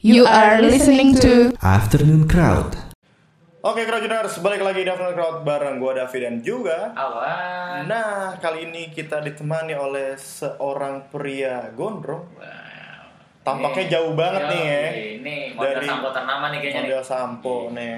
You are listening to Afternoon Crowd. Oke Crowdtuners, balik lagi di Afternoon Crowd bareng gue Davi dan juga Awan. Nah, kali ini kita ditemani oleh seorang pria gondrong Tampaknya Nih, jauh banget yo, nih ya Ini model Dari sampo ternama nih kayaknya Model nih. sampo nih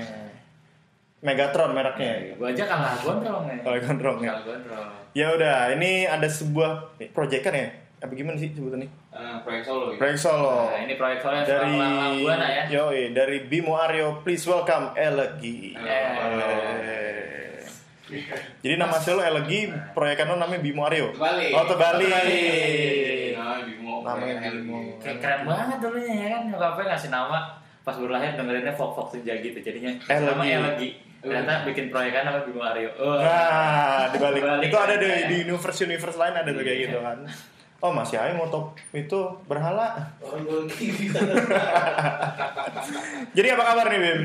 Megatron mereknya Gue aja kalah gondrong nih. Oh, gondrong ya. Kalah gondrong. Ya udah, ini ada sebuah proyekan ya? Apa gimana sih sebutannya? Eh, proyek Solo gitu. Proyek Solo Nah, ini proyek soalnya dari dari Buana ya. Yoi, dari Bimo Aryo, please welcome Elegi. Eh. Jadi nama asli lo Elegi, proyekan lo namanya Bimo Aryo. Terbalik. Oh, terbalik. Terbalik. Nah, Bimo. Namanya Bimo. Keren banget dulunya ya kan nyokapnya ngasih nama pas baru lahir dengerinnya Fox Fox Senja gitu jadinya Elegi. nama Elegi ternyata bikin proyekan nama Bimo Aryo oh. Nah, dibalik. Dibalik. Itu ada di, di universe-universe lain ada tuh kayak gitu kan. Oh, masih aja mau top itu berhala. Jadi apa kabar nih, Bim?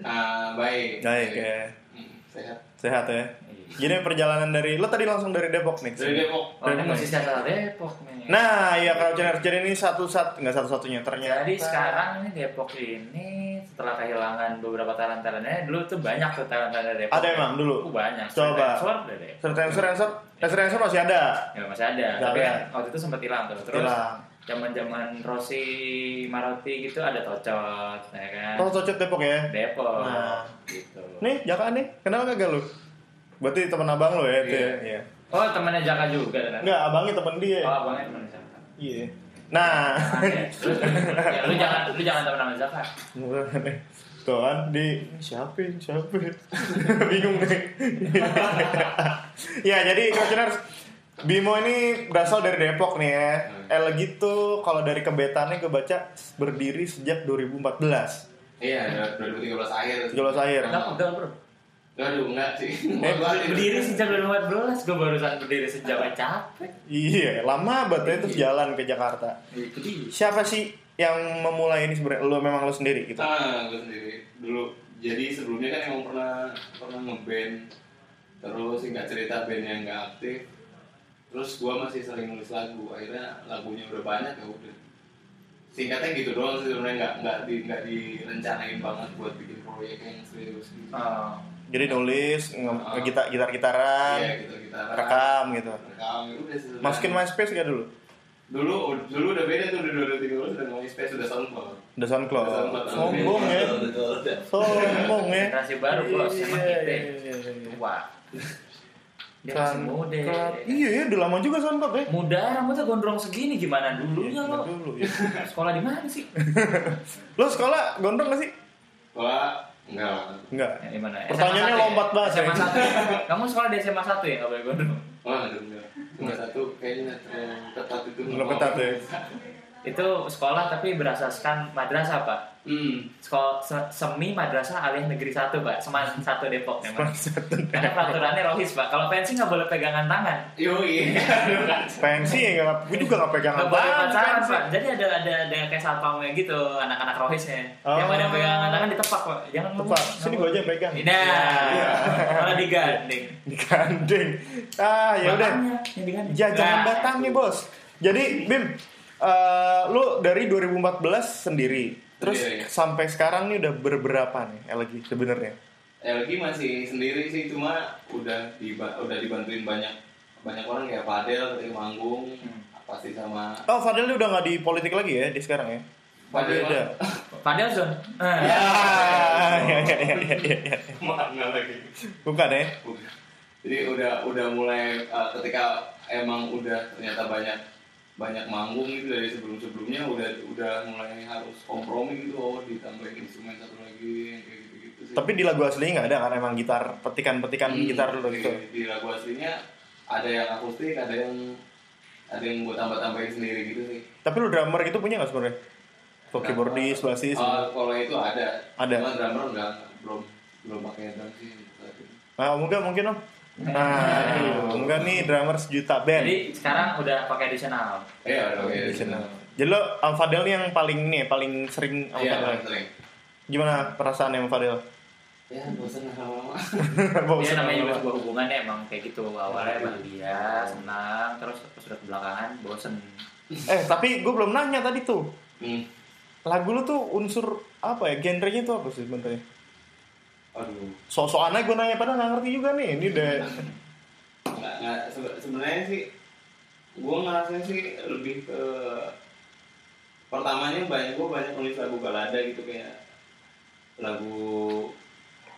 Ah, baik. Baik ya. Hmm, Sehat. Sehat ya. Jadi perjalanan dari lo tadi langsung dari Depok nih. Dari Depok. Oh, ini masih sehat Depok nih. Nah, iya kalau channel jadi ini satu sat nggak satu satunya ternyata. Jadi sekarang ini Depok ini setelah kehilangan beberapa talent-talentnya dulu tuh banyak tuh talent-talent Depok. Ada emang dulu? Uh, banyak. Coba. Sensor. Sensor sensor masih ada. Ya masih ada. Tapi kan waktu itu sempat hilang tuh. Terus Hilang. zaman-zaman Rossi Marotti gitu ada Tocot, ya kan? Kalau cocok Depok ya. Depok. Nah. Gitu. Nih, Jaka nih. Kenal kagak lu? Berarti teman abang lo ya itu. ya? Iya. Iya. Oh, temannya Jaka juga dan. Enggak, abangnya temen dia. Oh, abangnya teman Jaka. Iya. Nah, Terus, ya, lu jangan lu jangan teman sama Jaka. Tuh kan di siapa ya? siapa ya? bingung deh ya jadi Coachners Bimo ini berasal dari Depok nih ya El gitu kalau dari kebetannya gue baca berdiri sejak 2014 Iya, 2013 akhir. 13 akhir Enggak, enggak, Bro. Aduh, enggak sih. Eh, Berdiri sejak 2014, gue barusan berdiri sejak capek. iya lama banget ya terus jalan ke Jakarta. Itu siapa sih yang memulai ini sebenarnya? Lo memang lo sendiri gitu? Ah, gue sendiri. Dulu jadi sebelumnya kan emang pernah pernah ngeband. Terus singkat cerita bandnya nggak aktif. Terus gue masih sering nulis lagu. Akhirnya lagunya udah banyak ya udah. Singkatnya gitu doang sih sebenarnya. Nggak nggak di nggak direncanain banget buat bikin proyek yang serius gitu. Oh. Jadi nulis Ah. gitar gitar gitaran iya gitu kita rekam gitu rekam ya udah masukin MySpace gak dulu dulu dulu udah beda tuh udah dua tiga udah MySpace udah SoundCloud udah SoundCloud Udah SoundCloud. sombong ya sombong ya Generasi baru, Bos. Emang Iya, kita. iya, iya, iya. Wah. Dia masih muda. SoundCloud. iya ya udah lama juga SoundCloud ya Muda rambutnya gondrong segini gimana dulunya Iya, lo? dulu ya. Sekolah di mana sih? lo sekolah gondrong gak sih Wah, enggak lah. enggak Ya, di mana? Pertanyaannya SMA lompat banget, SMA ya. 1. Kamu sekolah di SMA 1 ya enggak boleh gondrong. Wah, enggak enggak. Enggak satu kayaknya terlalu ketat itu. Belum ketat ya Itu sekolah tapi berasaskan madrasah, Pak. Hmm. Sekolah se- semi madrasah alias negeri 1, Pak. Seman 1 Depok memang. Karena peraturannya rohis, Pak. Kalau pensi nggak boleh pegangan tangan. Yo iya. pensi ya nggak gue juga nggak pegangan boleh tangan pacaran, pensi. Pak. Jadi ada ada ada kayak satpamnya gitu, anak-anak rohisnya. Oh. Yang ada pegangan tangan ditepak, Pak. Jangan ngomong. Tepat. Sini gue aja yang pegang. Nah, Iya. malah digandeng. digandeng ah ya udah ya jangan Nah, batangnya bos jadi Bim eh, lu dari 2014 sendiri terus Sendiri. sampai sekarang nih udah berberapa nih lagi sebenarnya LG masih sendiri sih cuma udah diba udah dibantuin banyak banyak orang kayak Fadel ketika manggung pasti sama oh Fadel udah nggak di politik lagi ya di sekarang ya Fadel udah Fadel Zon. Ah. ya ya ya ya ya, ya. mana lagi bukan ya Udah. jadi udah udah mulai uh, ketika emang udah ternyata banyak banyak manggung gitu dari sebelum sebelumnya udah udah mulai harus kompromi gitu oh ditambahin instrumen satu lagi yang kayak gitu gitu sih. Tapi di lagu aslinya nggak ada kan? Emang gitar petikan-petikan Hmm, gitar dulu di, gitu di lagu aslinya ada yang akustik ada yang ada yang buat tambah tambahin sendiri gitu sih. Tapi lu drummer gitu punya nggak sebenarnya? Keyboardis, bassis, Oh, kalau itu ada. Ada. cuma drummer enggak belum belum pakai drum sih. Nah, enggak mungkin dong. Nah, itu. enggak nih drummer sejuta band. Jadi sekarang udah pakai additional. iya ada oke Additional. Jadi lo Am Fadel nih yang paling nih paling sering Am iya Fadel. paling sering Gimana perasaan Am Fadel? ya bosan lama-lama Dia Bosen namanya juga sebuah hubungan ya emang kayak gitu awalnya bahagia, senang, terus terus udah ke belakangan bosen. Eh, tapi gue belum nanya tadi tuh. hmm. lagu lu tuh unsur apa ya genrenya tuh apa sih sebenarnya aduh. So-soan aja gue nanya padahal nggak ngerti juga nih ini udah nggak nggak sebe- sebenarnya sih gue ngerasa sih lebih ke pertamanya banyak gue banyak nulis lagu balada gitu kayak lagu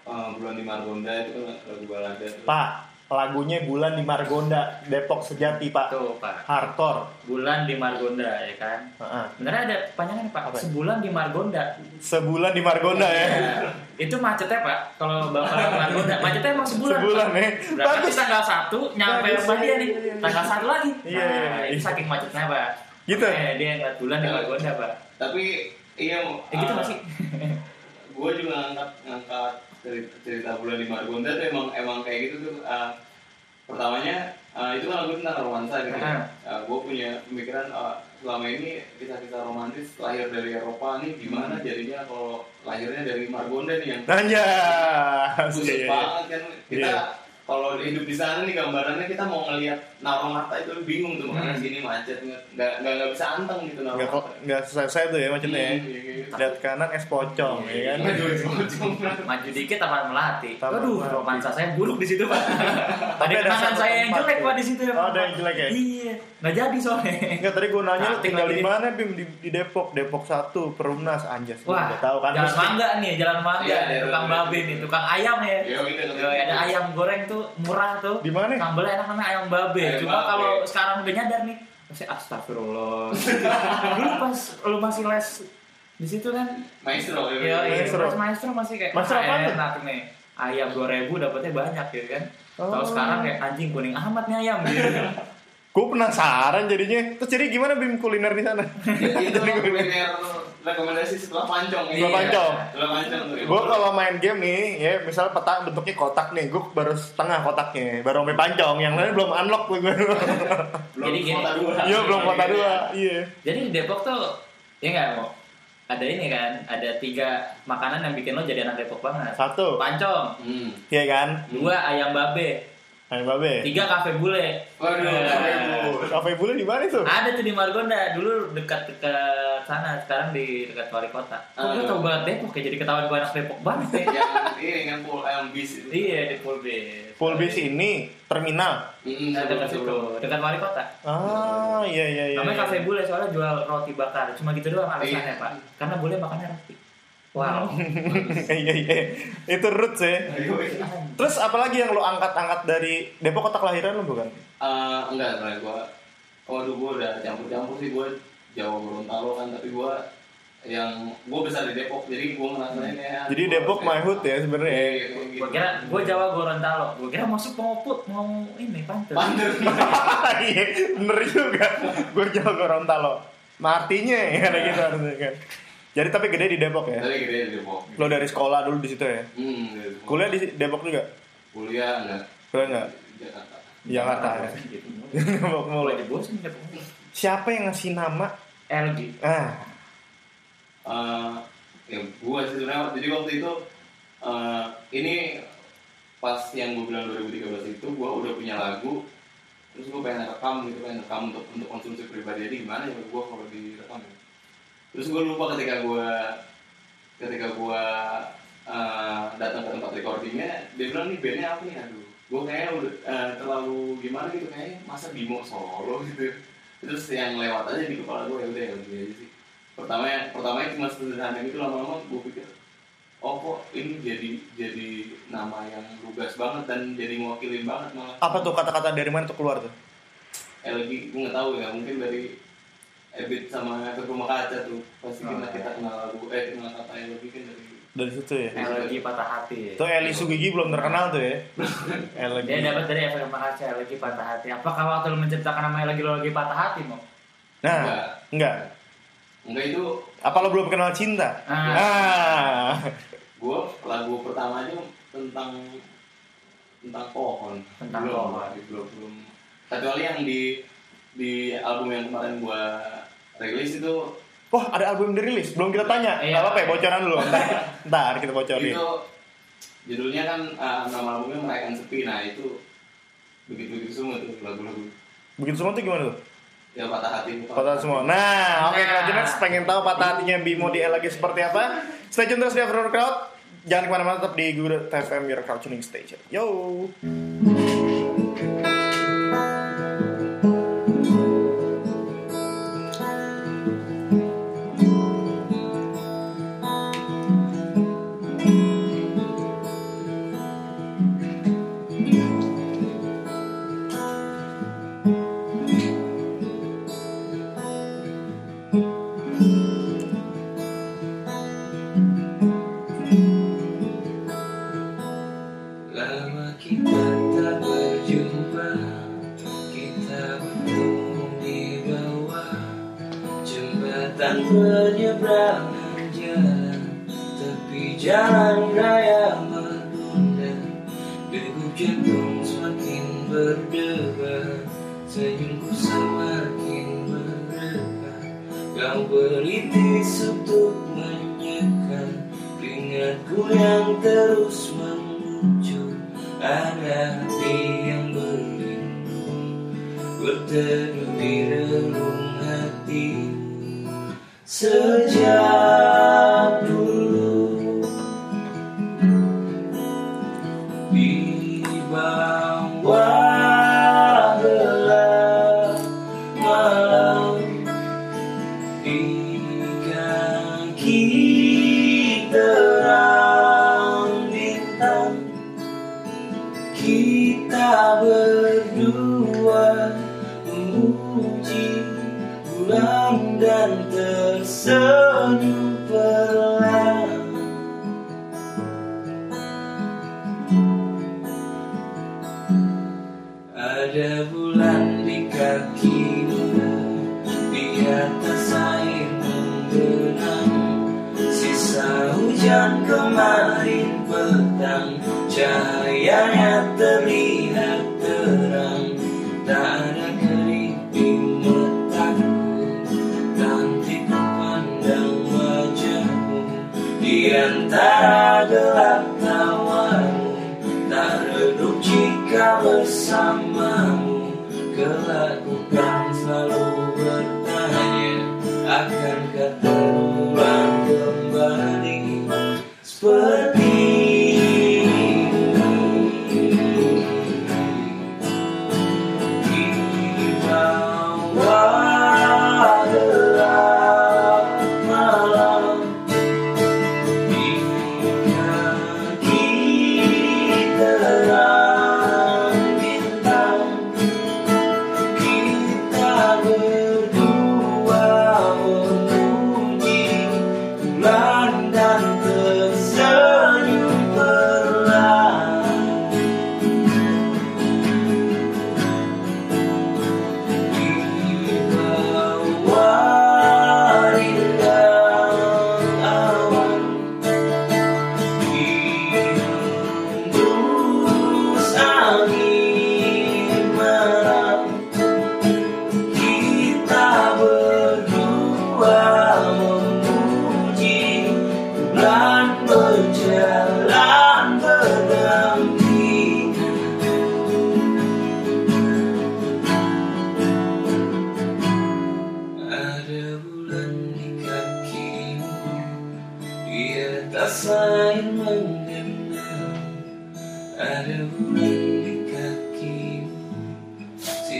eh, bulan di Margonda itu kan lagu balada. Pak lagunya bulan di Margonda Depok Sejati pak Tuh Pak, hardcore bulan di Margonda ya kan. Heeh. Sebenarnya ada panjangan Pak, Apa? sebulan di Margonda. sebulan di Margonda ya Iya. Itu macetnya Pak, kalau Bapak di Margonda, macetnya emang sebulan. Sebulan, Pak. ya. Berarti Bagus. tanggal 1 nyampe rumah dia nih. Tanggal 1 lagi. Iya, iya, Nah, iya. itu saking macetnya Pak. Gitu? Eh, dia ngeliat bulan di Margonda Pak. tapi iya Eh gitu nggak sih? gue juga ngangkat ngangkat cerita, cerita bulan di Margonda tuh emang emang kayak gitu tuh eh, pertamanya eh, itu kan lagu tentang romansa gitu ya. gue punya pemikiran eh, selama ini kisah-kisah romantis lahir dari Eropa nih gimana Hmm. jadinya kalau lahirnya dari Margonda nih yang Nanya. khusus Iya, iya. banget kan kita Iya. kalau hidup di sana nih gambarannya kita mau ngelihat Naromata itu bingung tuh karena Hmm. sini macet nggak nggak nggak bisa anteng gitu Nggak Naromata. kok- nggak selesai tuh ya macetnya ya. Hmm, iya, iya. Lihat kanan es pocong ya kan. Aduh. Maju dikit apa melati. Taman Melati. romansa saya buruk di situ, Pak. Tapi Ada kenangan satu saya yang jelek, ya. Pak, di situ ya. Oh, ada yang jelek ya? Iya. Nggak jadi soalnya. Enggak tadi gue nanya tinggal di mana Bim di, di Depok Depok 1 Perumnas anjas Wah, nggak tahu kan jalan mangga nih, jalan mangga. Iya, iya, tukang iya. babe nih, tukang ayam ya. Iya, iya, iya. Yo, ada ayam goreng tuh murah tuh. Di mana? Sambelnya enak namanya ayam babe. Ayam Cuma kalau sekarang udah nyadar nih, pasti astagfirullah. Dulu pas lu masih les di situ kan, Maestro ya. ya, iya, Maestro. pas maestro masih kayak Maestro "Ah, apaan tuh?" enak nih. Ayam 2000 dapetnya banyak gitu kan. Oh. Kalau sekarang kayak anjing kuning amat nih ayam gitu. Gue penasaran jadinya. Terus jadi gimana Bim kuliner di sana? itu kuliner rekomendasi setelah pancong ya. Setelah pancong. Setelah pancong gue kalau main game nih, ya misal peta bentuknya kotak nih, gue baru setengah kotaknya, baru sampai pancong, yang lain belum unlock gue. belum Jadi gini. kota dua. Iya belum kota dua, iya. Jadi di Depok tuh ya nggak mau ada ini kan, ada tiga makanan yang bikin lo jadi anak Depok banget. Satu, Pancong, Hmm. iya kan? dua ayam babe, Ayo babe. tiga kafe bule. Waduh, Eh, kafe bule. Kafe bule di mana tuh? Ada tuh di Margonda, dulu dekat-dekat sana, sekarang di dekat wali kota. Kok gue Aduh. tau banget Depok ya, jadi ketahuan gue anak Depok banget ya. yang ini kan full ayam bis itu. iya di Full Base. Full base ini terminal. Nah, dekat situ, dekat wali kota. Ah, iya iya iya. Namanya iya. kafe bule soalnya jual roti bakar, cuma gitu doang alasannya Iya. pak. Karena bule makannya roti. Wow. Iya iya. Itu roots ya. Terus apalagi yang lo angkat-angkat dari Depok kota kelahiran lo bukan? Eh, enggak, sebenarnya gua waduh gua udah campur-campur sih gua Jawa Gorontalo kan, tapi gua yang gua besar di Depok, jadi gua ngerasain ya. Jadi Depok my hood ya sebenarnya. Iya, ya. iya, gitu. Gue kira gue Jawa Gorontalo. Gue kira masuk pengoput mau ini pantun. Pantes. Iya, bener juga. Gue Jawa Gorontalo. Martinya ya ada gitu harusnya kan. Jadi tapi gede di Depok ya. Tapi gede di Depok. Lo dari sekolah dulu di situ ya. Hmm, di Depok. Kuliah di Depok juga? Kuliah enggak. Kuliah enggak? Di Jakarta. Jakarta ya. Gitu. Depok mulu. Mulai bosan Depok. Siapa yang ngasih nama? LG. Ah, Eh, ya gua sih sebenarnya jadi waktu itu eh, ini pas yang gue bilang 2013 itu gua udah punya lagu terus gue pengen rekam gitu pengen rekam untuk untuk konsumsi pribadi jadi gimana ya gue kalau direkam ya terus gue lupa ketika gue ketika gue eh, datang ke tempat recordingnya dia bilang nih bandnya apa nih? Aduh gue kayaknya udah eh, terlalu gimana gitu kayaknya masa Bimo solo gitu. Terus yang lewat aja di kepala gue ya udah ya udah aja sih. Pertama pertama cuma sederhana gitu lama-lama gue pikir oh kok ini jadi jadi nama yang lugas banget dan jadi mewakilin banget malah. Apa tuh kata-kata dari mana tuh keluar tuh? eh lagi gue nggak tahu ya mungkin dari Ebit sama ke rumah kaca tuh pasti Oh, kita kita kenal lagu eh kenal kata yang lebih kan dari Dari situ ya. LG patah hati. Tuh Eli Sugigi belum terkenal tuh ya. LG. Dia dapat dari efek kaca LG patah hati. Apakah waktu lu menciptakan nama LG lo lagi patah hati mau? Nah, enggak enggak. enggak itu Apa lo belum kenal cinta? Ah. Ah. gue lagu pertama aja tentang tentang pohon Tentang belum, pohon. belum belum kecuali yang di di album yang kemarin gua rilis itu Wah, ada album dirilis. Belum kita iya. tanya. Iya. apa-apa ya, bocoran dulu. Ntar, ntar kita bocorin. Itu judulnya kan eh, uh, nama albumnya Merayakan Sepi. Nah, itu begitu-begitu semua tuh lagu-lagu. Begitu semua tuh gimana tuh? Ya patah hati patah, patah hati. semua. Nah, oke okay, nah. Jenis, pengen tahu patah hatinya Bimo di lagi seperti apa? Stay tune terus di Afternoon Crowd. Jangan ke mana-mana tetap di Google FM Your Crowd Tuning Station. Yo. Hmm. Tergelitis untuk menyeka Keringatku yang terus mengucur Ada hati yang berlindung. Berteduh di relung hati Sejak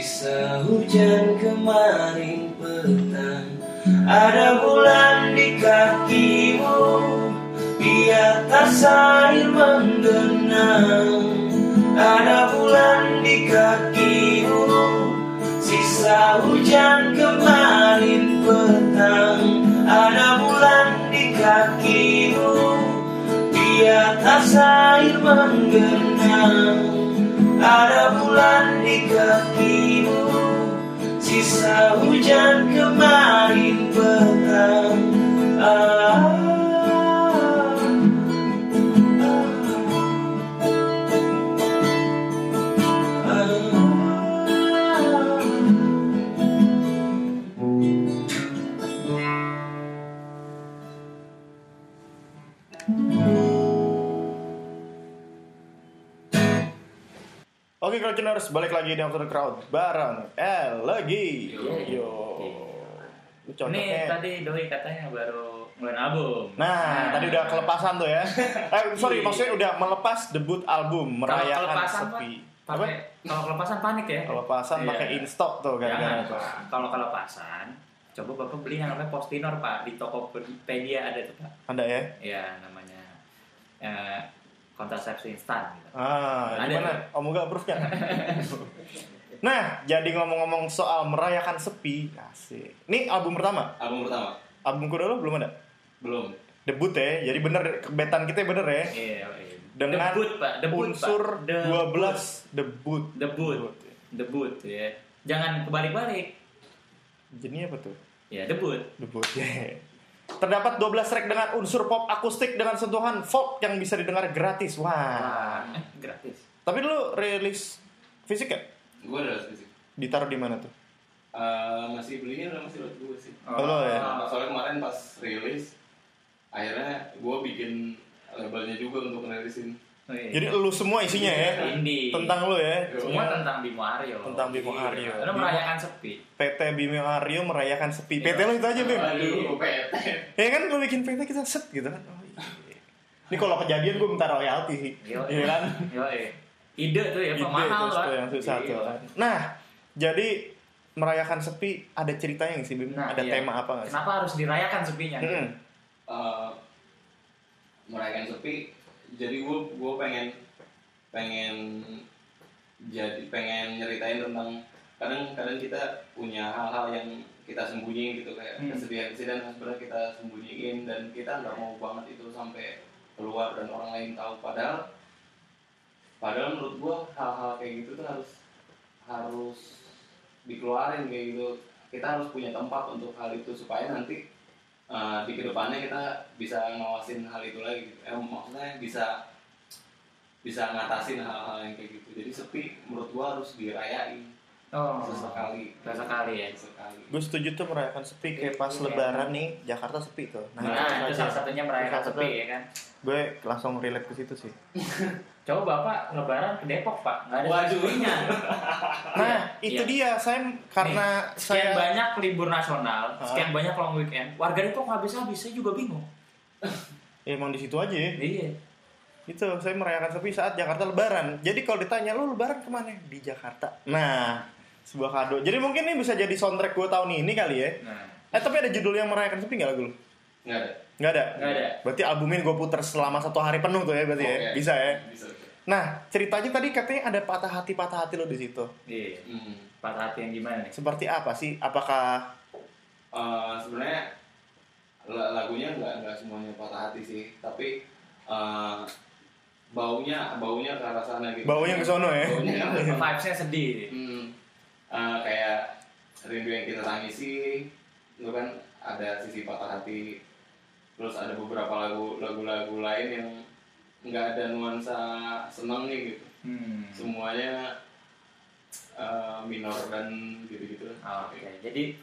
Sisa hujan kemarin petang. Ada bulan di kakimu Di atas air menggenang. Ada bulan di kakimu Sisa hujan kemarin petang. Ada bulan di kakimu Di atas air menggenang. Ada bulan di kakimu Sisa hujan kemarin petang ah. Crowdtuners, balik lagi di After the Crowd bareng El lagi. Yo. Yo. Lu Ini tadi Doi katanya baru ngeluarin album. Nah, tadi udah kelepasan tuh ya. Eh, sorry, Iya. maksudnya udah melepas debut album Kalau merayakan sepi. pakai kalau kelepasan panik ya. Kelepasan Iya. pakai in stock tuh gara-gara apa? Pak. Kalau kelepasan, coba Bapak beli yang namanya Postinor, Pak. Di Tokopedia ada tuh, Pak. Ada ya? Ya, namanya kontrasepsi instan gitu. Ah, Ada. gimana? Omoga approve kan? nah, jadi ngomong-ngomong soal merayakan sepi, asik. Ini album pertama. Album pertama Album kedua lo belum ada? belum. Debut ya. Jadi bener kebetan kita bener ya. Iya, iya. Dengan debut, Pak. Debut, unsur Pak. Debut. 12 debut. Debut. Debut ya. Jangan kebalik-balik. Jadi apa tuh? Ya, debut. Debut. ya. Terdapat 12 track dengan unsur pop akustik dengan sentuhan folk yang bisa didengar gratis. Wah. Wah, eh, gratis. Tapi lu rilis fisik ya? Gue udah fisik. Ditaruh di mana tuh? Eh, masih belinya udah masih lewat gue sih. Oh, lo ya? Nah, soalnya kemarin pas rilis, akhirnya gue bikin labelnya juga untuk ngerilisin. Oh, iya. Jadi lu semua isinya ya? Indie. Tentang lu ya? semua tentang Bimo Aryo. Tentang Bimo Iya. Aryo. Lo merayakan sepi. PT Bimo Aryo merayakan sepi. PT lu itu aja, Bim. Aduh, PT. Ya kan gue bikin PT kita set gitu kan. Oh, iya. Ini kalau kejadian gue minta royalti sih. Iya kan? Yo, eh. Ide tuh ya, Ide pemahal terus Pak. tuh yang susah tuh Iya. kan. Nah, jadi merayakan sepi ada ceritanya nggak sih Bim? Nah, ada iya. tema apa nggak sih? Kenapa harus dirayakan sepinya? Mm-mm. Eh, merayakan sepi jadi gue gue pengen pengen jadi pengen nyeritain tentang kadang kadang kita punya hal-hal yang kita sembunyiin gitu kayak Hmm. kesedihan-kesedihan yang sebenarnya kita sembunyiin dan kita nggak mau banget itu sampai keluar dan orang lain tahu padahal padahal menurut gua hal-hal kayak gitu tuh harus harus dikeluarin kayak gitu kita harus punya tempat untuk hal itu supaya nanti uh, di ke depannya kita bisa ngawasin hal itu lagi gitu. eh, maksudnya bisa bisa ngatasin hal-hal yang kayak gitu jadi sepi menurut gua harus dirayain Oh, sesekali sesekali ya. sesekali Gue setuju tuh merayakan sepi kayak pas Iya. lebaran nih Jakarta sepi tuh. Nah, itu itu salah satunya merayakan sepi ya kan. Gue langsung relate ke situ sih. Coba Bapak lebaran ke Depok, Pak. Nggak ada. Nah, itu iya. dia saya karena Sekian saya banyak libur nasional, Hah? sekian banyak long weekend. Warga Depok nggak habis-habis, saya juga bingung. ya, emang di situ aja ya. Iya. Itu saya merayakan sepi saat Jakarta lebaran. Jadi kalau ditanya lu lebaran ke mana? Di Jakarta. Nah, sebuah kado. Jadi mungkin ini bisa jadi soundtrack gue tahun ini kali ya. Nah, Eh tapi ada judul yang merayakan sepi nggak lagu lu? nggak ada Nggak ada. nggak ada. Berarti albumnya gue puter selama satu hari penuh tuh ya berarti ya. Oke. Bisa ya. bisa Nah, ceritanya tadi katanya ada patah hati patah hati lo di situ. Iya. hmm. Patah hati yang gimana nih? Seperti apa sih? Apakah Eh, sebenarnya la- lagunya nggak nggak semuanya patah hati sih tapi eh, baunya baunya ke arah sana gitu baunya ke sono ya? baunya sana. Vibes-nya sedih. Hmm, eh, kayak rindu yang kita tangisi itu kan ada sisi patah hati terus ada beberapa lagu lagu-lagu lain yang nggak ada nuansa senangnya gitu Hmm. semuanya eh, minor dan gitu-gitu Oh, Oke, jadi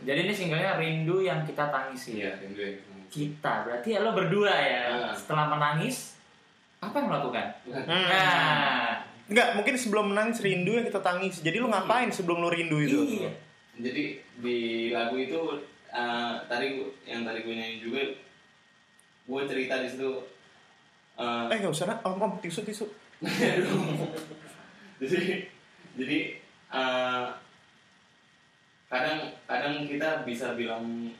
jadi ini singlenya Rindu yang kita tangisi. iya rindu yang kita Kita, berarti ya lo berdua ya. Ah. Setelah menangis, apa yang lo lakukan? Hmm. Nah, Enggak, mungkin sebelum menangis rindu yang kita tangis. Jadi lu ngapain sebelum lu rindu itu? iya. Jadi di lagu itu eh, tadi gua- yang tadi gue nyanyi juga, gue cerita di situ. eh, Eh nggak usah nak, om om tisu tisu. jadi jadi eh, kadang kadang kita bisa bilang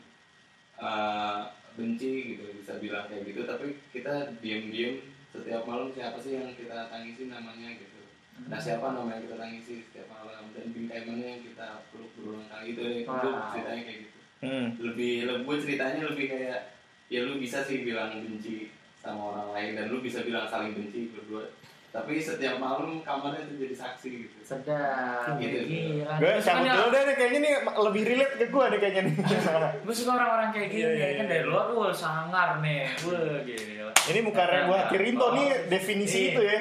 eh, benci gitu, bisa bilang kayak gitu, tapi kita diem-diem setiap malam siapa sih yang kita tangisi namanya gitu. Nah siapa nama yang kita tangisi setiap malam dan bingkai mana yang kita peluk berulang kali itu itu Wow. ceritanya kayak gitu Hmm. lebih lebih gue ceritanya lebih kayak ya lu bisa sih bilang benci sama orang lain dan lu bisa bilang saling benci berdua tapi setiap malam kamarnya itu jadi saksi gitu Sedap. Gitu. Gila. Gue Gue suka dulu deh nih, kayaknya nih lebih relate ke gue nih kayaknya nih. Gue suka orang-orang kayak gini Iya, iya, kan iya. dari luar wah sangar nih. Wah gila. Ini muka buat Rinto nih definisi Iya. itu ya.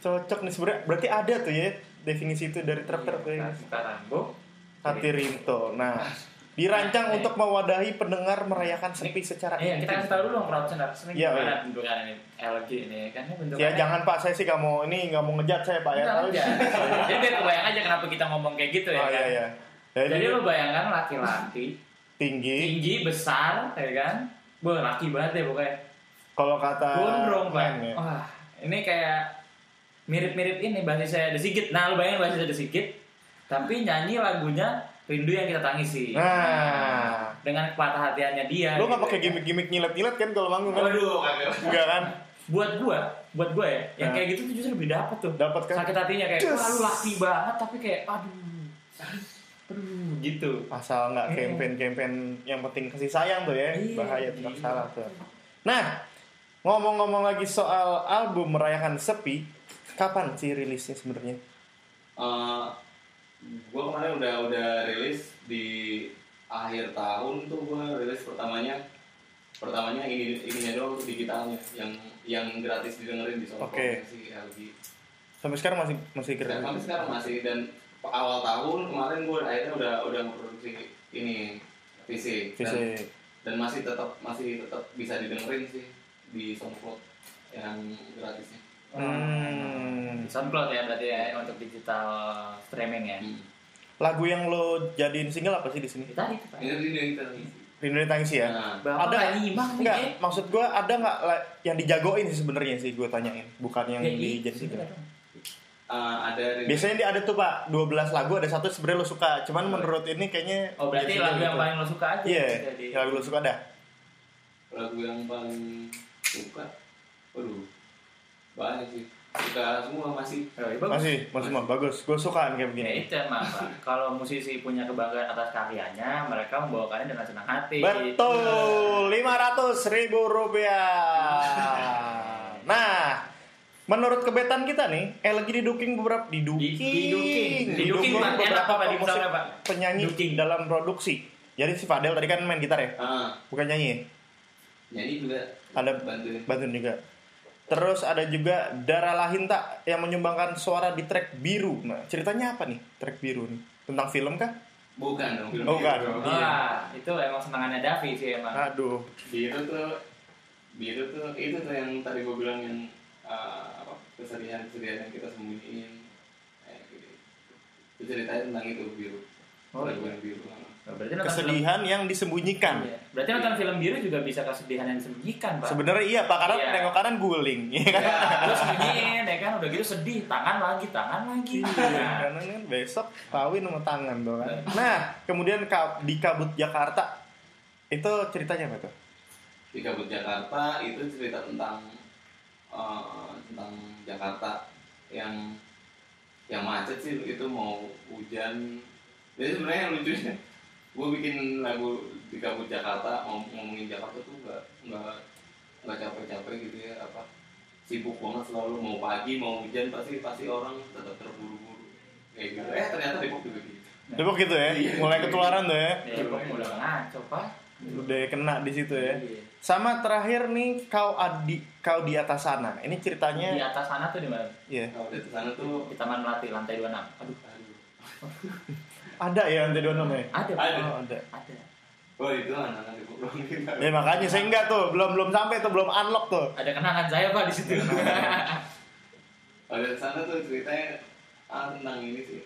Cocok nih sebenarnya. Berarti ada tuh ya definisi itu dari truk-truk Iya, ya. Sekarang, Bu. Hati Rinto. Nah, Dirancang Nah, untuk mewadahi pendengar merayakan sepi secara Iya, kita kasih tahu dulu dong crowd center. Ini Iya, gimana iya. bentukan ini LG ini kan ini bentukannya. Ya jangan Pak, saya sih nggak mau ini nggak mau ngejat saya Pak ya. Jadi biar kebayang aja kenapa kita ngomong kayak gitu ya Oh kan. iya iya. Jadi Jadi lu bayangkan laki-laki tinggi. tinggi besar ya kan. Wah, laki banget ya pokoknya. Kalau kata Gondrong, Pak. ya. Wah, ini kayak mirip-mirip ini basisnya The Sigit. Nah, lu bayangin basisnya The Sigit, tapi nyanyi lagunya Rindu yang kita tangisi. Nah, dengan kepatah hatiannya dia. lu nggak gitu pakai ya. gimmick-gimmick nyilet-nyilet kan kalau manggung kan? Waduh, kagak. Enggak kan? Buat gua, buat gua ya, yang Nah. kayak gitu tuh justru lebih dapet tuh. Dapat kan? Sakit hatinya kayak, Yes. wah lu laki banget, tapi kayak, aduh, aduh, gitu. Asal nggak Iya. campaign-campaign yang penting kasih sayang tuh ya. Iya, Bahaya tuh iya. salah tuh. Nah, ngomong-ngomong lagi soal album merayakan sepi, kapan sih rilisnya sebenarnya? Eh, gue kemarin udah udah rilis di akhir tahun tuh gue rilis pertamanya. Pertamanya ini ininya doang digitalnya yang yang gratis didengerin di Soundcloud Oke. si LG Sampai sekarang masih masih dan keren. sampai sekarang masih dan awal tahun kemarin gue akhirnya udah udah memproduksi ini fisik dan, dan masih tetap masih tetap bisa didengerin sih di SoundCloud yang gratisnya Hmm. SoundCloud ya berarti ya untuk digital streaming ya. hmm. Lagu yang lo jadiin single apa sih di sini? Itu tadi tuh Pak. ini ini kita Rindu Tangisi ya? nah, Bapak Ada- nih, Enggak, eh. maksud gue ada nggak yang dijagoin sih sebenarnya sih gue tanyain, bukan yang Ya, di iya, jadi single. dong. eh, ada Biasanya dia ada tuh pak 12 lagu ada satu sebenarnya lo suka, cuman Oh. menurut ini kayaknya Oh berarti lagu single yang gitu. paling lo suka aja. Iya, lagu lo suka dah. lagu yang paling suka waduh banyak sih suka semua masih iya, bagus. Masih, masih mah bagus. Gue suka kayak Ya begini. itu emang. Kalau musisi punya kebanggaan atas karyanya, mereka membawakannya dengan senang hati. Betul, 500 ribu rupiah. Nah, menurut kebetan kita nih, eh lagi diduking beberapa diduking, Di- diduking. Diduking. Enak beberapa apa di pemusik misalnya, Pak? penyanyi Duking. dalam produksi. Jadi si Fadel tadi kan main gitar ya, ah bukan nyanyi. ya? nyanyi juga Ada bantuin bantuin juga. Terus ada juga Dara Lahinta yang menyumbangkan suara di track biru. Nah, ceritanya apa nih track biru nih? Tentang film kah? bukan dong film Oh, bukan. biru. Wah, itu emang senangannya Davi sih emang. Aduh. biru tuh biru tuh itu tuh yang tadi gue bilang yang ah, apa kesedihan kesedihan yang kita sembunyiin kayak gitu itu ceritanya tentang itu biru Oh, lagu iya. yang biru Berarti nonton film, Kesedihan yang disembunyikan. Iya. Berarti nonton film biru juga bisa kesedihan yang disembunyikan, Pak. Sebenarnya iya Pak, karena Iya. tengok kanan guling, ya kan? ya Terus sembunyiin, ya kan? Udah gitu sedih, tangan lagi, tangan lagi. Nah, Karena kan besok kawin sama tangan tuh kan. Nah, kemudian di Kabut Jakarta itu ceritanya apa tuh? di Kabut Jakarta itu cerita tentang eh, tentang Jakarta yang yang macet sih itu mau hujan jadi sebenarnya yang lucunya gue bikin lagu di Kabut Jakarta mau ngomongin Jakarta tuh nggak nggak nggak capek-capek gitu ya apa sibuk banget selalu mau pagi mau hujan pasti pasti orang tetap terburu-buru kayak gitu eh ternyata Depok juga gitu Depok gitu ya, Iya. mulai ketularan tuh ya. pokoknya udah ngaco, Pak. Udah kena di situ ya. Iya. Sama terakhir nih kau adi kau di atas sana. Ini Di ceritanya atas sana tuh di mana? Iya. kalau di sana tuh Di Taman Melati, lantai 26. Aduh, aduh Ada ya lantai dua ya? ada. Ada. Oh, ada. Ada. oh itu anak-anak Ya makanya saya enggak tuh, belum belum sampai tuh, belum unlock tuh. Ada kenangan saya, Pak, di situ. Kalau di sana tuh ceritanya ah, tentang ini sih.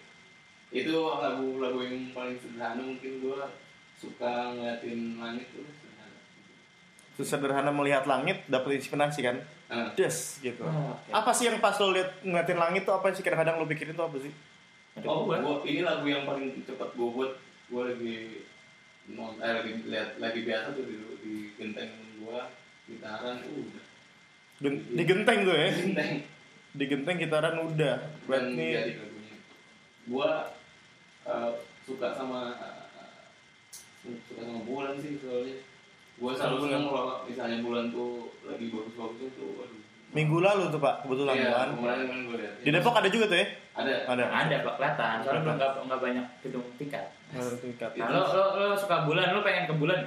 Itu lagu-lagu yang paling sederhana mungkin gua suka ngeliatin langit tuh sederhana. Sesederhana melihat langit dapat inspirasi kan? Nah, Des gitu. Oh, oke. Apa sih yang pas lo lihat ngeliatin langit tuh apa sih kadang-kadang lo pikirin tuh apa sih? Oh, gua. gua, ini lagu yang paling cepat gua buat. Gua lagi non, eh, lagi lihat lagi biasa tuh di, di genteng gua gitaran uh, udah Gen- di genteng tuh ya? genteng Di genteng gitaran udah. dan Berarti jadi lagunya. Gua eh, suka sama eh, suka sama bulan sih soalnya. Gua selalu seneng kalau misalnya bulan tuh lagi bagus-bagusnya tuh, waduh. Minggu lalu tuh pak kebetulan Iya, kan. kan. Di Depok ada juga tuh ya? Ada. Ada. Ada, Pak, kelihatan. Soalnya belum nggak nggak banyak gedung tingkat. Ada tingkat. Nah, lo, lo, lo suka bulan, lo pengen ke bulan?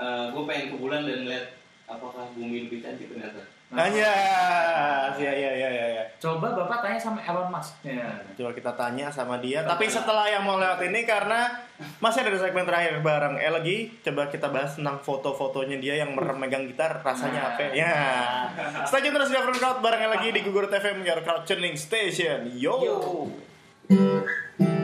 gue pengen ke bulan dan lihat apakah bumi lebih cantik ternyata Hanya, ya ya ya ya. ya. Coba Bapak tanya sama Elon Musk. Ya. Coba kita tanya sama dia. Tapi setelah yang mau lewat ini karena masih ada segmen terakhir bareng Elgi. Coba kita bahas tentang foto-fotonya dia yang merem megang gitar. Rasanya apa? Ya. Stay tune terus di Afternoon Crowd bareng Elgi di Gugur TV Your Crowd Tuning Station. Yo. Bunga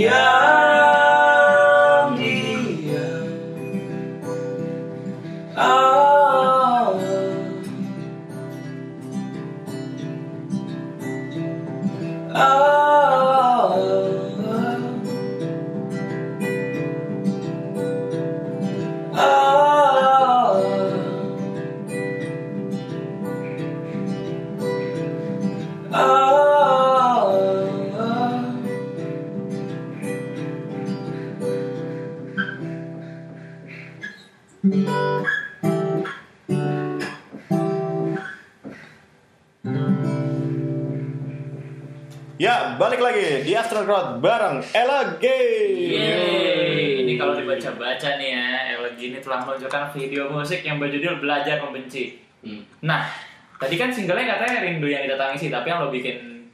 Diam-diam Crowd bareng Ella Gay. Yeay. Ini kalau dibaca-baca nih ya, LG ini telah meluncurkan video musik yang berjudul Belajar Membenci. Hmm. Nah, tadi kan singlenya katanya Rindu yang kita tangisi, tapi yang lo bikin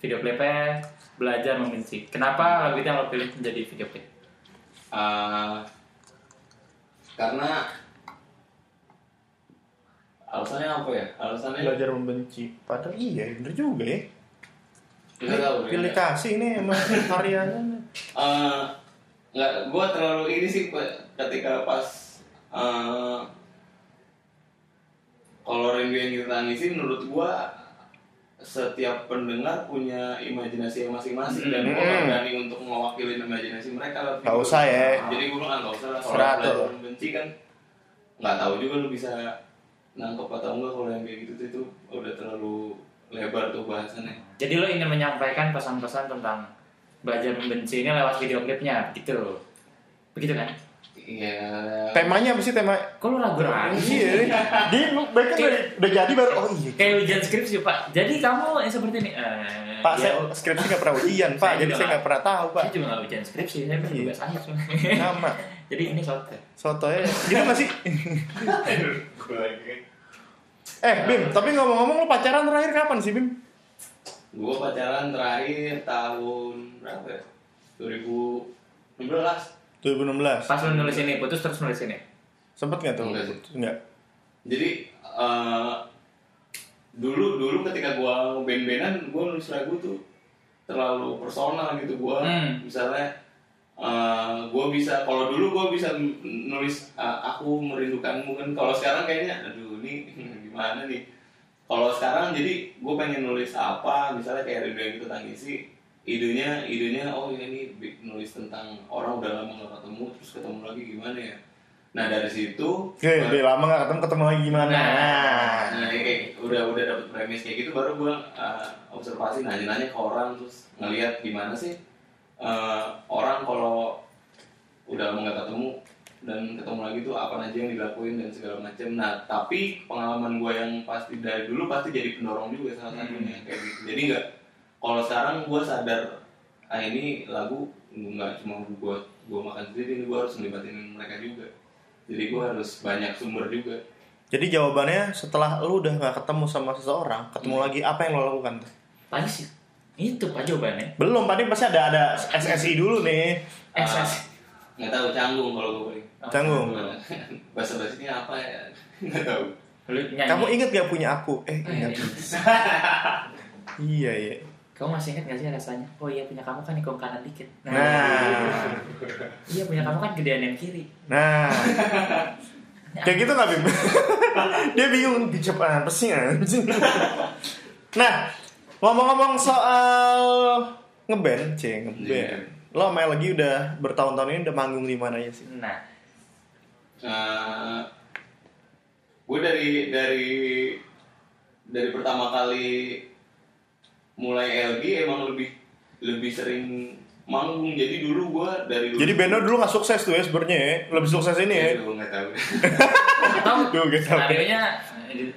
video klipnya Belajar Membenci. Kenapa lagu itu yang lo pilih menjadi video klip? Ah, karena alasannya apa ya? Alasannya Belajar membenci. Padahal iya, bener juga ya. Pilih kasih ini emang karyanya. Eh, nggak, gue terlalu ini sih ketika pas eh, kalau rindu yang kita tangisi menurut gua setiap pendengar punya imajinasi yang masing-masing dan gua nggak Hmm. berani untuk mewakili imajinasi mereka video. usah ya. jadi gua bilang "Ah, nggak usah lah kalau membenci kan nggak tahu juga lu bisa nangkep atau enggak kalau yang kayak gitu tuh itu udah terlalu bahasannya. Jadi lo ingin menyampaikan pesan-pesan tentang belajar membenci ini lewat video klipnya, gitu. Begitu kan? Iya. Temanya apa sih tema? Kok lo ragu-ragu sih? Iya, dia lu baik kan udah, udah jadi baru oh iya. Kayak ujian skripsi, Pak. Jadi kamu yang seperti ini. Eh, Pak, ya, saya skripsi nggak pernah ujian, Pak. Saya Jadi saya nggak pernah tahu, Pak. Saya juga nggak ujian skripsi, saya pernah Iya. tugas akhir. Sama. Jadi ini soto. Soto ya. Gitu nggak sih? Gue. Eh, Bim, tapi ngomong-ngomong lu pacaran terakhir kapan sih, Bim? Gue pacaran terakhir tahun berapa ya? 2016. 2016. Pas lo nulis ini, putus terus nulis ini. Sempet nggak tuh? Enggak sih. Enggak. Jadi eh, dulu dulu ketika gua band-bandan gua nulis lagu tuh terlalu personal gitu gua Hmm. misalnya eh, gua bisa kalau dulu gua bisa nulis eh, aku merindukanmu kan kalau sekarang kayaknya aduh ini gimana nih kalau sekarang jadi gue pengen nulis apa misalnya kayak rindu yang kita tangisi idenya idenya oh ini bi- nulis tentang orang udah lama gak ketemu terus ketemu lagi gimana ya nah dari situ Oke, udah lama nggak ketemu ketemu lagi gimana? Nah. Nah. Nah, ini kayak udah udah dapet premis kayak gitu baru gua uh, observasi nanya-nanya ke orang terus ngelihat gimana sih uh, orang kalau udah lama nggak ketemu dan ketemu lagi tuh apa aja yang dilakuin dan segala macam. Nah, tapi pengalaman gua yang pasti dari dulu pasti jadi pendorong juga salah satunya kayak gitu. Jadi nggak kalau sekarang gua sadar ah ini lagu nggak cuma buat gua makan sendiri, ini gua harus ngelibatin mereka juga. Jadi gua harus banyak sumber juga. Jadi jawabannya setelah lu udah nggak ketemu sama seseorang, ketemu lagi apa yang lo lakukan tuh? Tadi sih. Itu Pak jawabannya. Belum, tadi pasti ada ada SSI dulu nih. SS. nggak tahu canggung kalau gue Canggung. bahasa bahasanya apa ya nggak tahu Lu nyanyi. Kamu inget gak punya aku? Eh, ingat. iya, iya. Kamu masih ingat gak sih rasanya? Oh iya punya kamu kan ikut kanan dikit. Nah. Iya punya kamu kan gedean yang kiri. Nah. Kayak gitu gak, Bim? Dia bingung, dicap apa sih? Nah, ngomong-ngomong soal ngeband, c ngeband. Lo sama lagi udah bertahun-tahun ini udah manggung di mana aja sih? Nah, gue dari dari dari pertama kali mulai LG emang lebih lebih sering manggung jadi dulu gue dari dulu Jadi bandnya dulu gak sukses tuh ya sebenarnya ya. Lebih sukses ini ya. gue nggak tahu tahu Duh, gitu. skenario-nya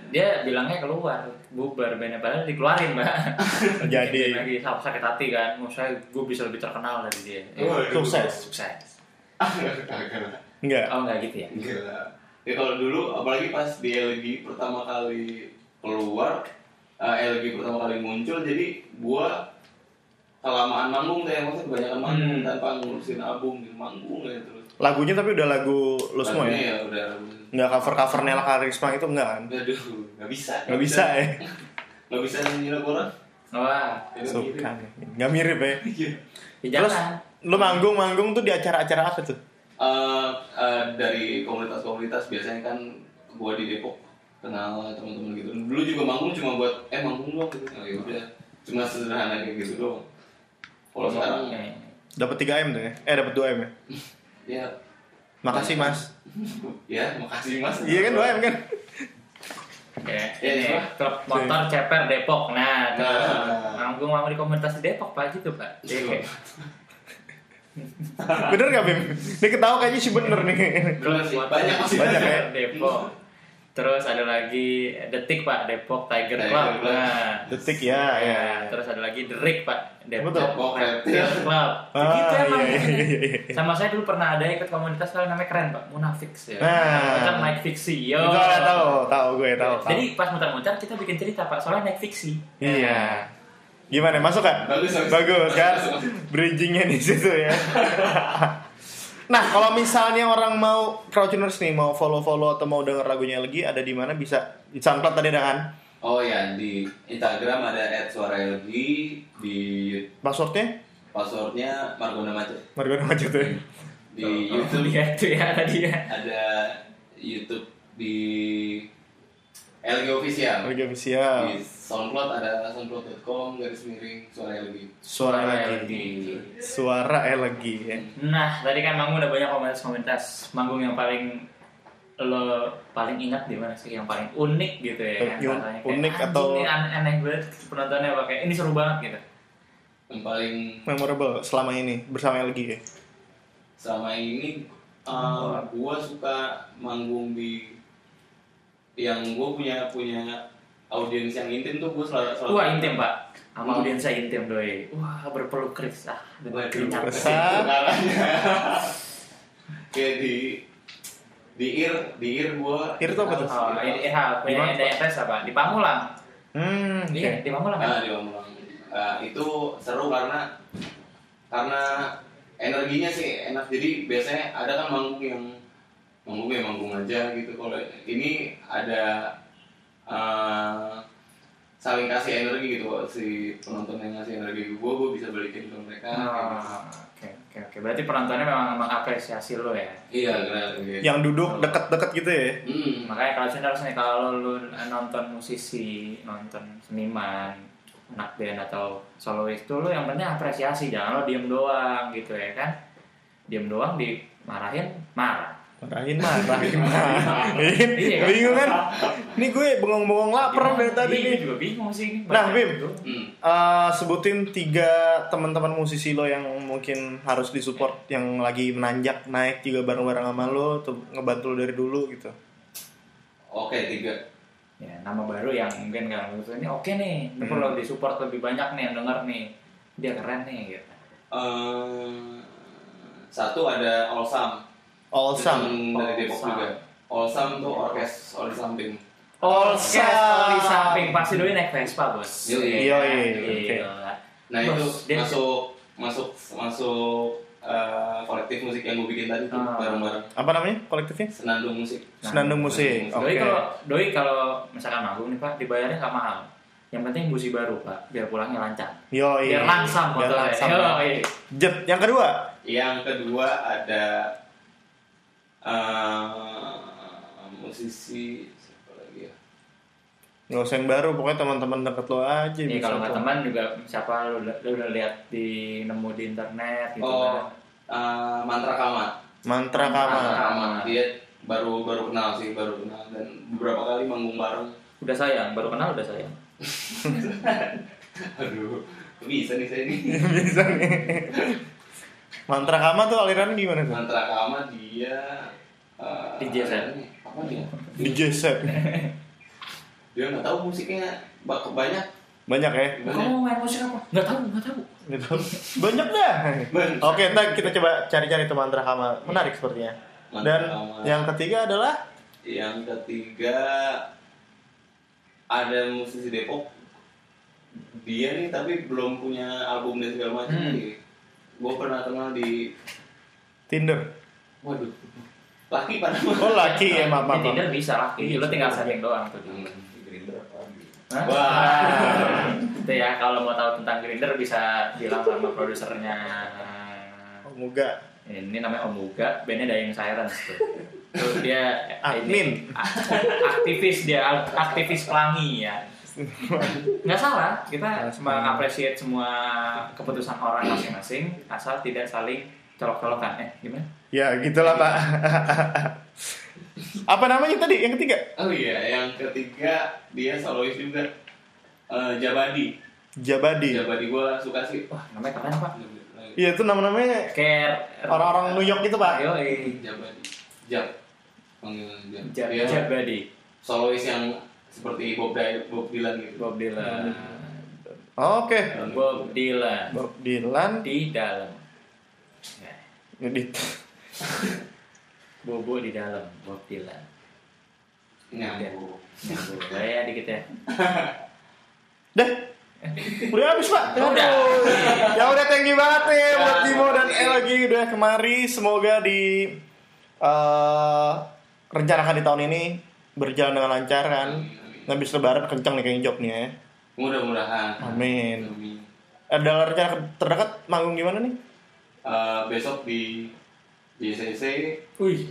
dia bilangnya keluar bubar bandnya padahal dikeluarin mbak Jadi. lagi sakit sakit hati kan mau saya gue bisa lebih terkenal dari dia Eh. Sukses. sukses Enggak. oh enggak gitu ya Enggak. Ya kalau dulu apalagi pas di LG pertama kali keluar eh, LG pertama kali muncul jadi gua kelamaan manggung deh maksudnya kebanyakan manggung Hmm. tanpa ngurusin album gitu manggung ya terus. Lagunya tapi udah lagu lo semua ya? ya udah Nggak cover-cover Nela Karisma itu enggak kan? aduh nggak bisa Nggak bisa ya? nggak bisa nyanyi lagu orang wah Ya, nggak mirip. Suka. Nggak mirip ya? Iya. ya Terus lo manggung-manggung tuh di acara-acara apa tuh? Eh, eh, dari komunitas-komunitas biasanya kan gua di Depok kenal teman-teman gitu dulu juga manggung cuma buat eh manggung doang gitu oh, ya udah cuma sederhana kayak gitu doang kalau sekarang Ya, Dapat 3 M tuh ya? Eh dapat 2 M ya? ya Makasih mas. ya makasih mas Iya kan 2 M kan? Oke, Ya, ini coba. klub motor Ceper Depok. Nah, tuh. Nah. manggung manggung di komunitas di Depok Pak gitu Pak. Iya, Bener gak Bim? Ini ketawa kayaknya sih bener nih. Sih, banyak masih Banyak ya? Depok. Terus ada lagi Detik Pak Depok Tiger Tiger Club. Nah. Detik ya, ya. Terus ada lagi The Rig Pak Depok. Depok Reptil Reptil. Club. Ah, gitu emang. iya, iya, iya. Sama saya dulu pernah ada ikut komunitas kalau namanya keren Pak, Munafix ya. Nah. Naik fiksi. Yo. Itu ada tahu, tahu gue tahu. tahu. Jadi pas muter-muter kita bikin cerita Pak, soalnya naik fiksi. Iya. Gimana masuk kan? Bagus, bagus. Bagus kan? Bridgingnya di situ ya. nah kalau misalnya orang mau crowdtuners nih mau follow-follow atau mau denger lagunya lagi ada di mana bisa di SoundCloud tadi ada kan? oh ya di Instagram ada @suaraLG di Passwordnya? passwordnya Margonda Macet Margono aja tuh. ya. di Oh, YouTube Lihat tuh ya tadi ya. ada YouTube di LG Official Lagi official. di SoundCloud ada soundcloud.com garis miring suara LG Suara. Suara eh lagi ya. Nah, tadi kan manggung udah banyak komunitas-komunitas manggung yang paling lo paling ingat di mana sih yang paling unik gitu ya kan rasanya unik "Anjing, atau- ini aneh, aneh banget penontonnya pakai ini seru banget gitu yang paling Memorable selama ini bersama LG ya. selama ini uh, gua suka manggung di yang gua punya punya audiens yang intim tuh gua selalu, selalu wah intim pak. Sama Hmm. audiens saya intim doi. Wah berpeluk keris. Ah dengan keringat. kayak di di ir di ir gua. Ir tuh apa tuh? oh ini eh Di punya mana, DFS apa? Di Pamulang. Hmm, oke. iya di Pamulang kan Ah, di Pamulang. Ah, itu seru karena karena energinya sih enak. Jadi biasanya ada kan manggung yang manggung ya manggung aja gitu. Kalau ini ada ah, saling kasih energi gitu. Si penonton yang ngasih energi ke gue, gue bisa balikin ke mereka. kayak gitu. Oh, oke oke oke berarti penontonnya memang mengapresiasi lo ya Iya, benar. gitu. Yang duduk deket-deket gitu ya. Hmm. makanya kalau sendiri nih kalau lu nonton musisi nonton seniman anak band atau solois tuh lu yang penting apresiasi jangan lo diem doang gitu ya kan diem doang dimarahin marah Marahin marahin marahin. Iya kan? Bingung kan? Ini gue bengong-bengong lapar dari tadi nih. juga bingung sih ini Nah, Bim. Eh, sebutin tiga teman-teman musisi lo yang mungkin harus disupport yang lagi menanjak naik juga bareng-bareng sama lo tuh ngebantu lo dari dulu gitu. Oke, tiga. ya nama baru yang mungkin kan ini oke nih Hmm. perlu disupport lebih banyak nih yang denger nih dia keren nih gitu Eh, satu ada Olsam. Allsam. Itu dari Depok juga. Olsam tuh orkes oli samping. All all di samping pasti doi naik Vespa bos. Yoi, Iya. oke. Nah itu masuk masuk masuk eh, kolektif musik yang gue bikin tadi tuh Ah. bareng-bareng Apa namanya kolektifnya? senandung musik. Senandung musik. Oke. Doi kalau doi kalau misalkan manggung nih pak dibayarnya nggak mahal. Yang penting busi baru pak, biar pulangnya lancar. Yo, Biar langsam Biar motornya. langsam. Yoi. Jet. Yang kedua, Yang kedua ada eh, musisi siapa lagi ya? nggak usah yang baru, pokoknya teman-teman deket lo aja. Nih bisa kalau nggak teman juga siapa lu, udah- lu udah lihat di nemu di internet gitu Oh, kan. eh, Mantra Kama. Mantra Mantra Kama. Kama. Kama. Dia baru baru kenal sih, baru kenal dan beberapa kali manggung bareng. Udah sayang, baru kenal udah sayang. Aduh, bisa nih saya nih. bisa nih. Mantra Kama tuh aliran gimana tuh? Mantra Kama dia eh, DJ set. Apa dia? DJ set. Dia nggak tahu musiknya banyak. Banyak ya? Banyak. Kamu main musik apa? Nggak tahu, nggak tahu. Banyak dah. Banyak. Oke, ntar kita coba cari-cari tuh mantra kama. Menarik sepertinya. Mantra Dan Kama. yang ketiga adalah Yang ketiga ada musisi Depok. Dia nih tapi belum punya album dan segala macam. Hmm. Gue pernah kenal di Tinder. Waduh. Laki pada Oh laki ya, maaf Di maaf. Tinder bisa lah, lo tinggal setting doang tuh. Hah? Wah. Itu ya kalau mau tahu tentang Grinder bisa bilang sama produsernya. Oh, Muga. Ini namanya Om Uga, bandnya Dying Sirens tuh. Tuh dia Admin. aktivis dia, aktivis pelangi ya. Nggak salah, kita mengapresiasi semua keputusan orang masing-masing asal tidak saling colok-colokan. Eh, gimana? Ya gitulah pak. Apa namanya tadi yang ketiga? Oh iya, yang ketiga dia solois juga. Eh, Jabadi. Jabadi. Jabadi gue suka sih. Wah, namanya keren pak. Iya itu nama-namanya Kayak orang-orang New York gitu pak. Ayo, Jabadi. Jab. Panggilan Jab. Jabadi, solois yang seperti Bob, Dy- Bob Dylan gitu. Bob Dylan, Oke. Bob Dylan Bob Dylan. di dalam. Ya, Ngedit. Bobo di dalam, Bob Dylan. Nyambung. Nyambung. Ya, dikit ya. Dah. Udah habis pak. Udah. Ya udah thank you banget nih buat Timo dan El lagi udah kemari. Semoga di eh rencanakan di tahun ini berjalan dengan lancar kan. Habis lebaran kenceng nih kayaknya jobnya ya. Mudah-mudahan. Amin. Amin. Ada rencana terdekat manggung gimana nih? Eh, besok di JCC, Wih,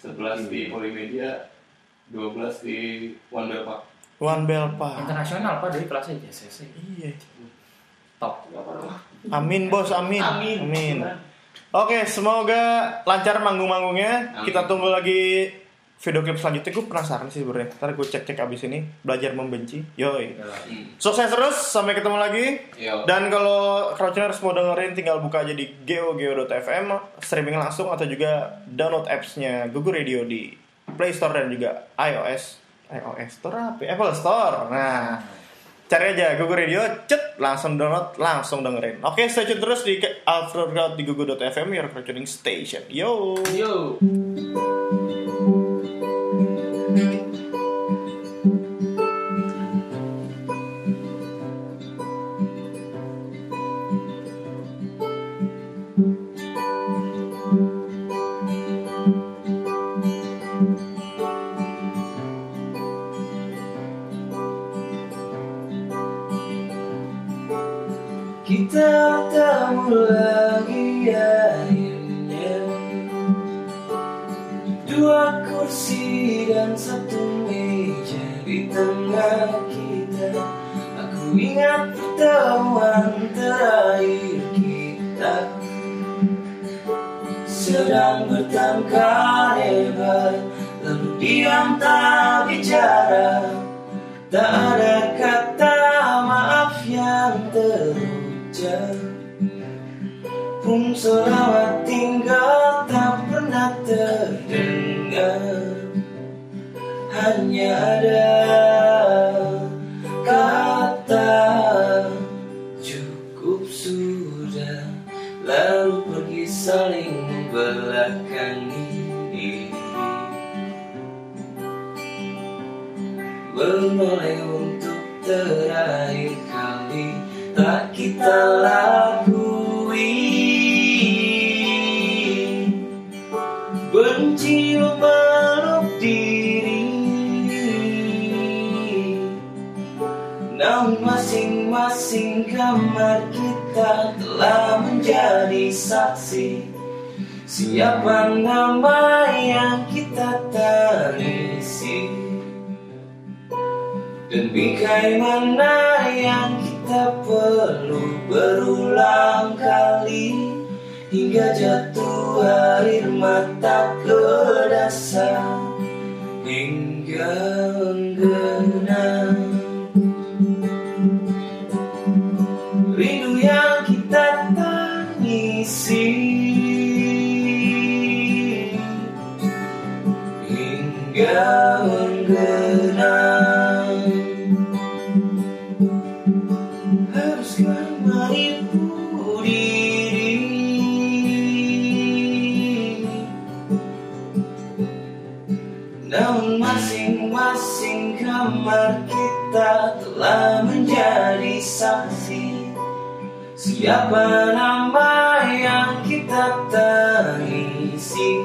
11 di Polimedia, 12 di One Bell Park. One Bell Pak. internasional pak dari kelasnya JCC. Iya. Top. Amin bos, amin. Amin. Oke, semoga lancar manggung-manggungnya. Amin. Kita tunggu lagi video klip selanjutnya gue penasaran sih sebenarnya. Ntar gue cek-cek abis ini belajar membenci. Yoi. Sukses terus, sampai ketemu lagi. Yo. Dan kalau Crouchers mau dengerin tinggal buka aja di geo.geo.fm streaming langsung atau juga download apps-nya Google Radio di Play Store dan juga iOS. iOS Store apa? ya? Apple Store. Nah, cari aja Google Radio, cet langsung download, langsung dengerin. Oke, stay tune terus di Aftercrowd di google.fm your Crouching Station. Yo. Yo. Kita bertemu lagi akhirnya. Dua kursi dan satu meja di tengah kita. Aku ingat pertemuan terakhir kita. Sedang bertengkar hebat Lalu diam tak bicara. Tak ada kata maaf yang Pun selamat tinggal tak pernah terdengar. Hanya ada kata cukup sudah. Lalu pergi saling membelakangi Menoleh untuk terakhir Tak kita lakui Benci memeluk diri. Namun masing-masing kamar kita telah menjadi saksi. Siapa nama yang kita tangisi Dan bingkai mana yang kita perlu berulang kali Hingga jatuh air mata ke dasar. Hingga menggenang menjadi saksi. Siapa nama yang kita tangisi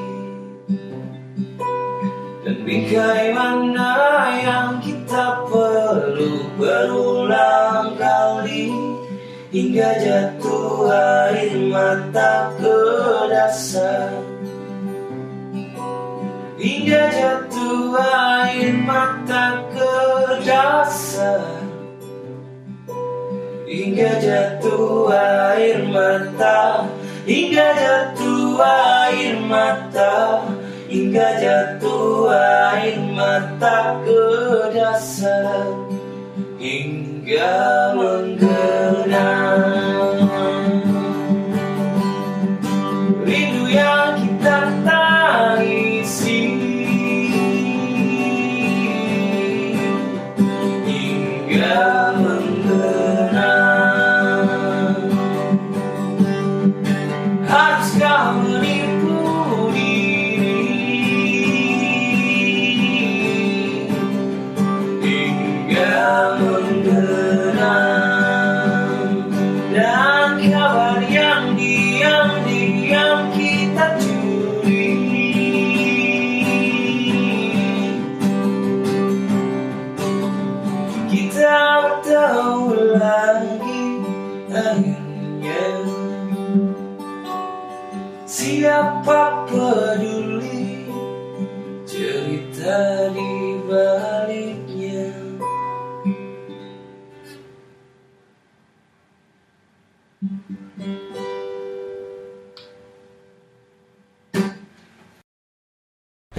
Dan bingkai mana yang kita perlu berulang kali Hingga jatuh air mata ke dasar? Hingga jatuh air mata ke dasar Hingga jatuh air mata. Hingga jatuh air mata. Hingga jatuh air mata ke dasar. Hingga menggenang. Rindu yang